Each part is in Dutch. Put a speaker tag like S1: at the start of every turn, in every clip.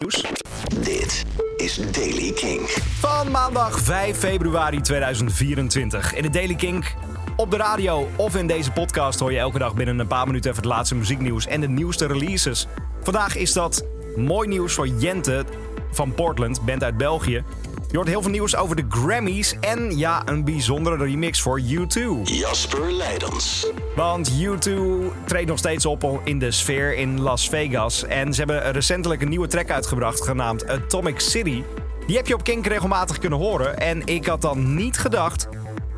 S1: Nieuws.
S2: Dit is Daily King.
S1: Van maandag 5 februari 2024. In de Daily Kink op de radio of in deze podcast hoor je elke dag binnen een paar minuten even het laatste muzieknieuws en de nieuwste releases. Vandaag is dat mooi nieuws voor Jente van Portland, band uit België. Je hoort heel veel nieuws over de Grammys en ja, een bijzondere remix voor U2.
S2: Jasper Leidens.
S1: Want U2 treedt nog steeds op in de sfeer in Las Vegas. En ze hebben recentelijk een nieuwe track uitgebracht genaamd Atomic City. Die heb je op Kink regelmatig kunnen horen. En ik had dan niet gedacht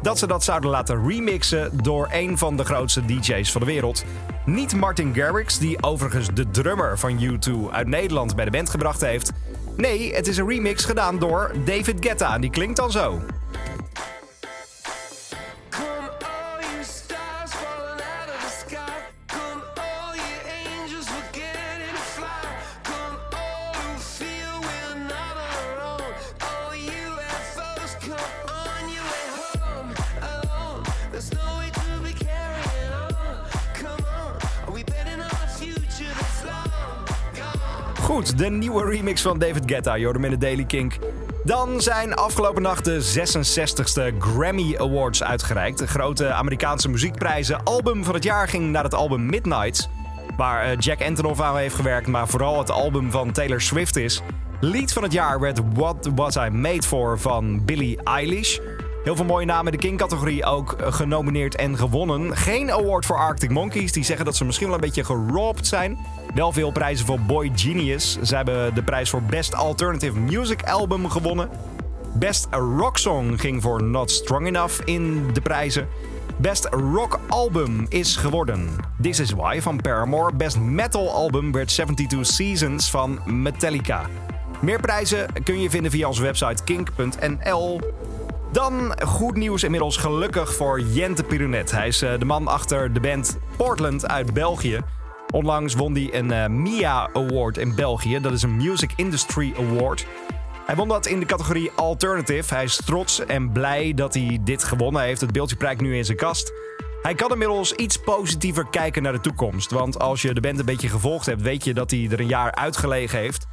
S1: dat ze dat zouden laten remixen door een van de grootste DJ's van de wereld. Niet Martin Garrix, die overigens de drummer van U2 uit Nederland bij de band gebracht heeft. Nee, het is een remix gedaan door David Guetta. En die klinkt dan zo. Goed, de nieuwe remix van David Guetta. Hem in de Daily Kink. Dan zijn afgelopen nacht de 66ste Grammy Awards uitgereikt. De grote Amerikaanse muziekprijzen. Album van het jaar ging naar het album Midnights. Waar eh, Jack Antonoff aan heeft gewerkt, maar vooral het album van Taylor Swift is. Lied van het jaar werd What Was I Made For van Billie Eilish. Heel veel mooie namen in de King-categorie ook eh, genomineerd en gewonnen. Geen award voor Arctic Monkeys. Die zeggen dat ze misschien wel een beetje geropt zijn. Wel veel prijzen voor Boy Genius. Ze hebben de prijs voor Best Alternative Music Album gewonnen. Best Rock Song ging voor Not Strong Enough in de prijzen. Best Rock Album is geworden This Is Why van Paramore. Best Metal Album werd 72 Seasons van Metallica. Meer prijzen kun je vinden via onze website kink.nl. Dan goed nieuws inmiddels gelukkig voor Jente Pironet. Hij is eh, de man achter de band Portland uit België. Onlangs won hij een eh, MIA Award in België. Dat is een Music Industry Award. Hij won dat in de categorie Alternative. Hij is trots en blij dat hij dit gewonnen heeft. Het beeldje prijkt nu in zijn kast. Hij kan inmiddels iets positiever kijken naar de toekomst. Want als je de band een beetje gevolgd hebt, weet je dat hij er een jaar uitgelegen heeft.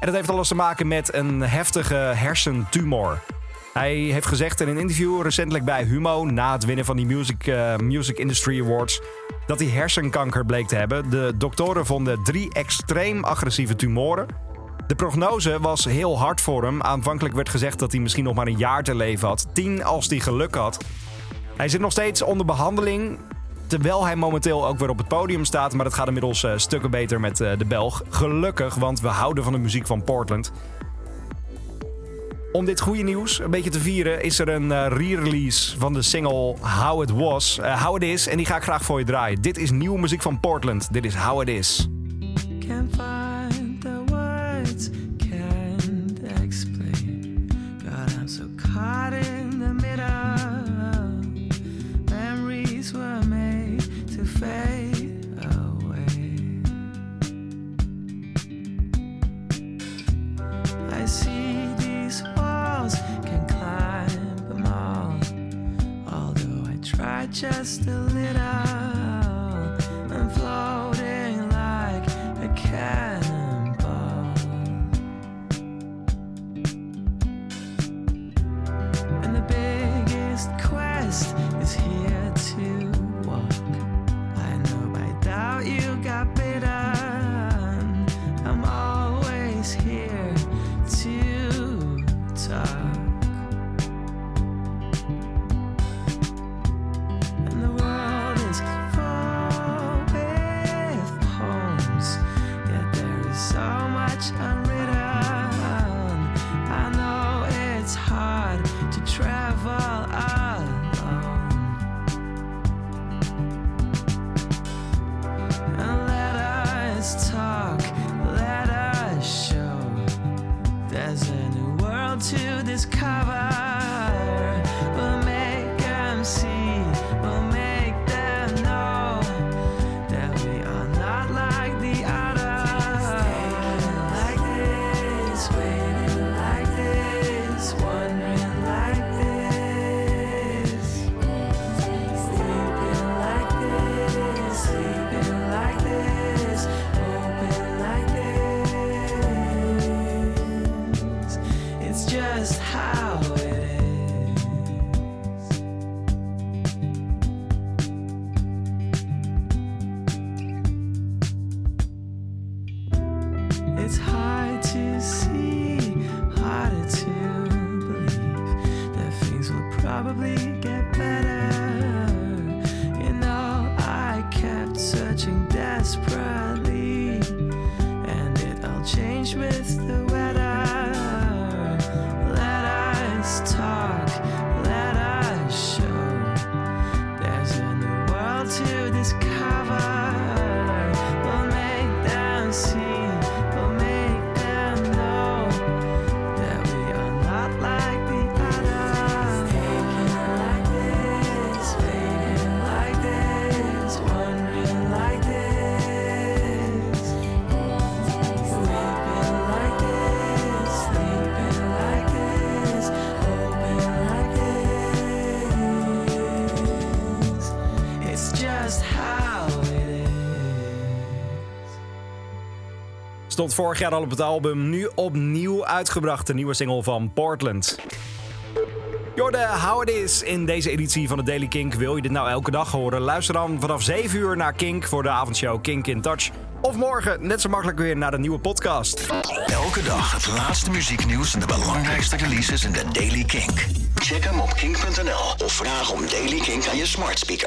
S1: En dat heeft alles te maken met een heftige hersentumor. Hij heeft gezegd in een interview recentelijk bij Humo, na het winnen van die Music, eh, Music Industry Awards, dat hij hersenkanker bleek te hebben. De doktoren vonden drie extreem agressieve tumoren. De prognose was heel hard voor hem. Aanvankelijk werd gezegd dat hij misschien nog maar een jaar te leven had. Tien als hij geluk had. Hij zit nog steeds onder behandeling. Terwijl hij momenteel ook weer op het podium staat. Maar het gaat inmiddels eh, stukken beter met eh, de Belg. Gelukkig, want we houden van de muziek van Portland. Om dit goede nieuws een beetje te vieren, is er een eh, re-release van de single How It Was. eh, How It Is. En die ga ik graag voor je draaien. Dit is nieuwe muziek van Portland. Dit is How It Is.
S3: Just a little, It's hard.
S1: Stond vorig jaar al op het album, nu opnieuw uitgebracht. De nieuwe single van Portland. Jorde, how it is in deze editie van de Daily Kink. Wil je dit nou elke dag horen? Luister dan vanaf 7 uur naar Kink voor de avondshow Kink in Touch. Of morgen net zo makkelijk weer naar de nieuwe podcast.
S2: Elke dag het laatste muzieknieuws en de belangrijkste releases in de Daily Kink. Check hem op kink.nl of vraag om Daily Kink aan je smart speaker.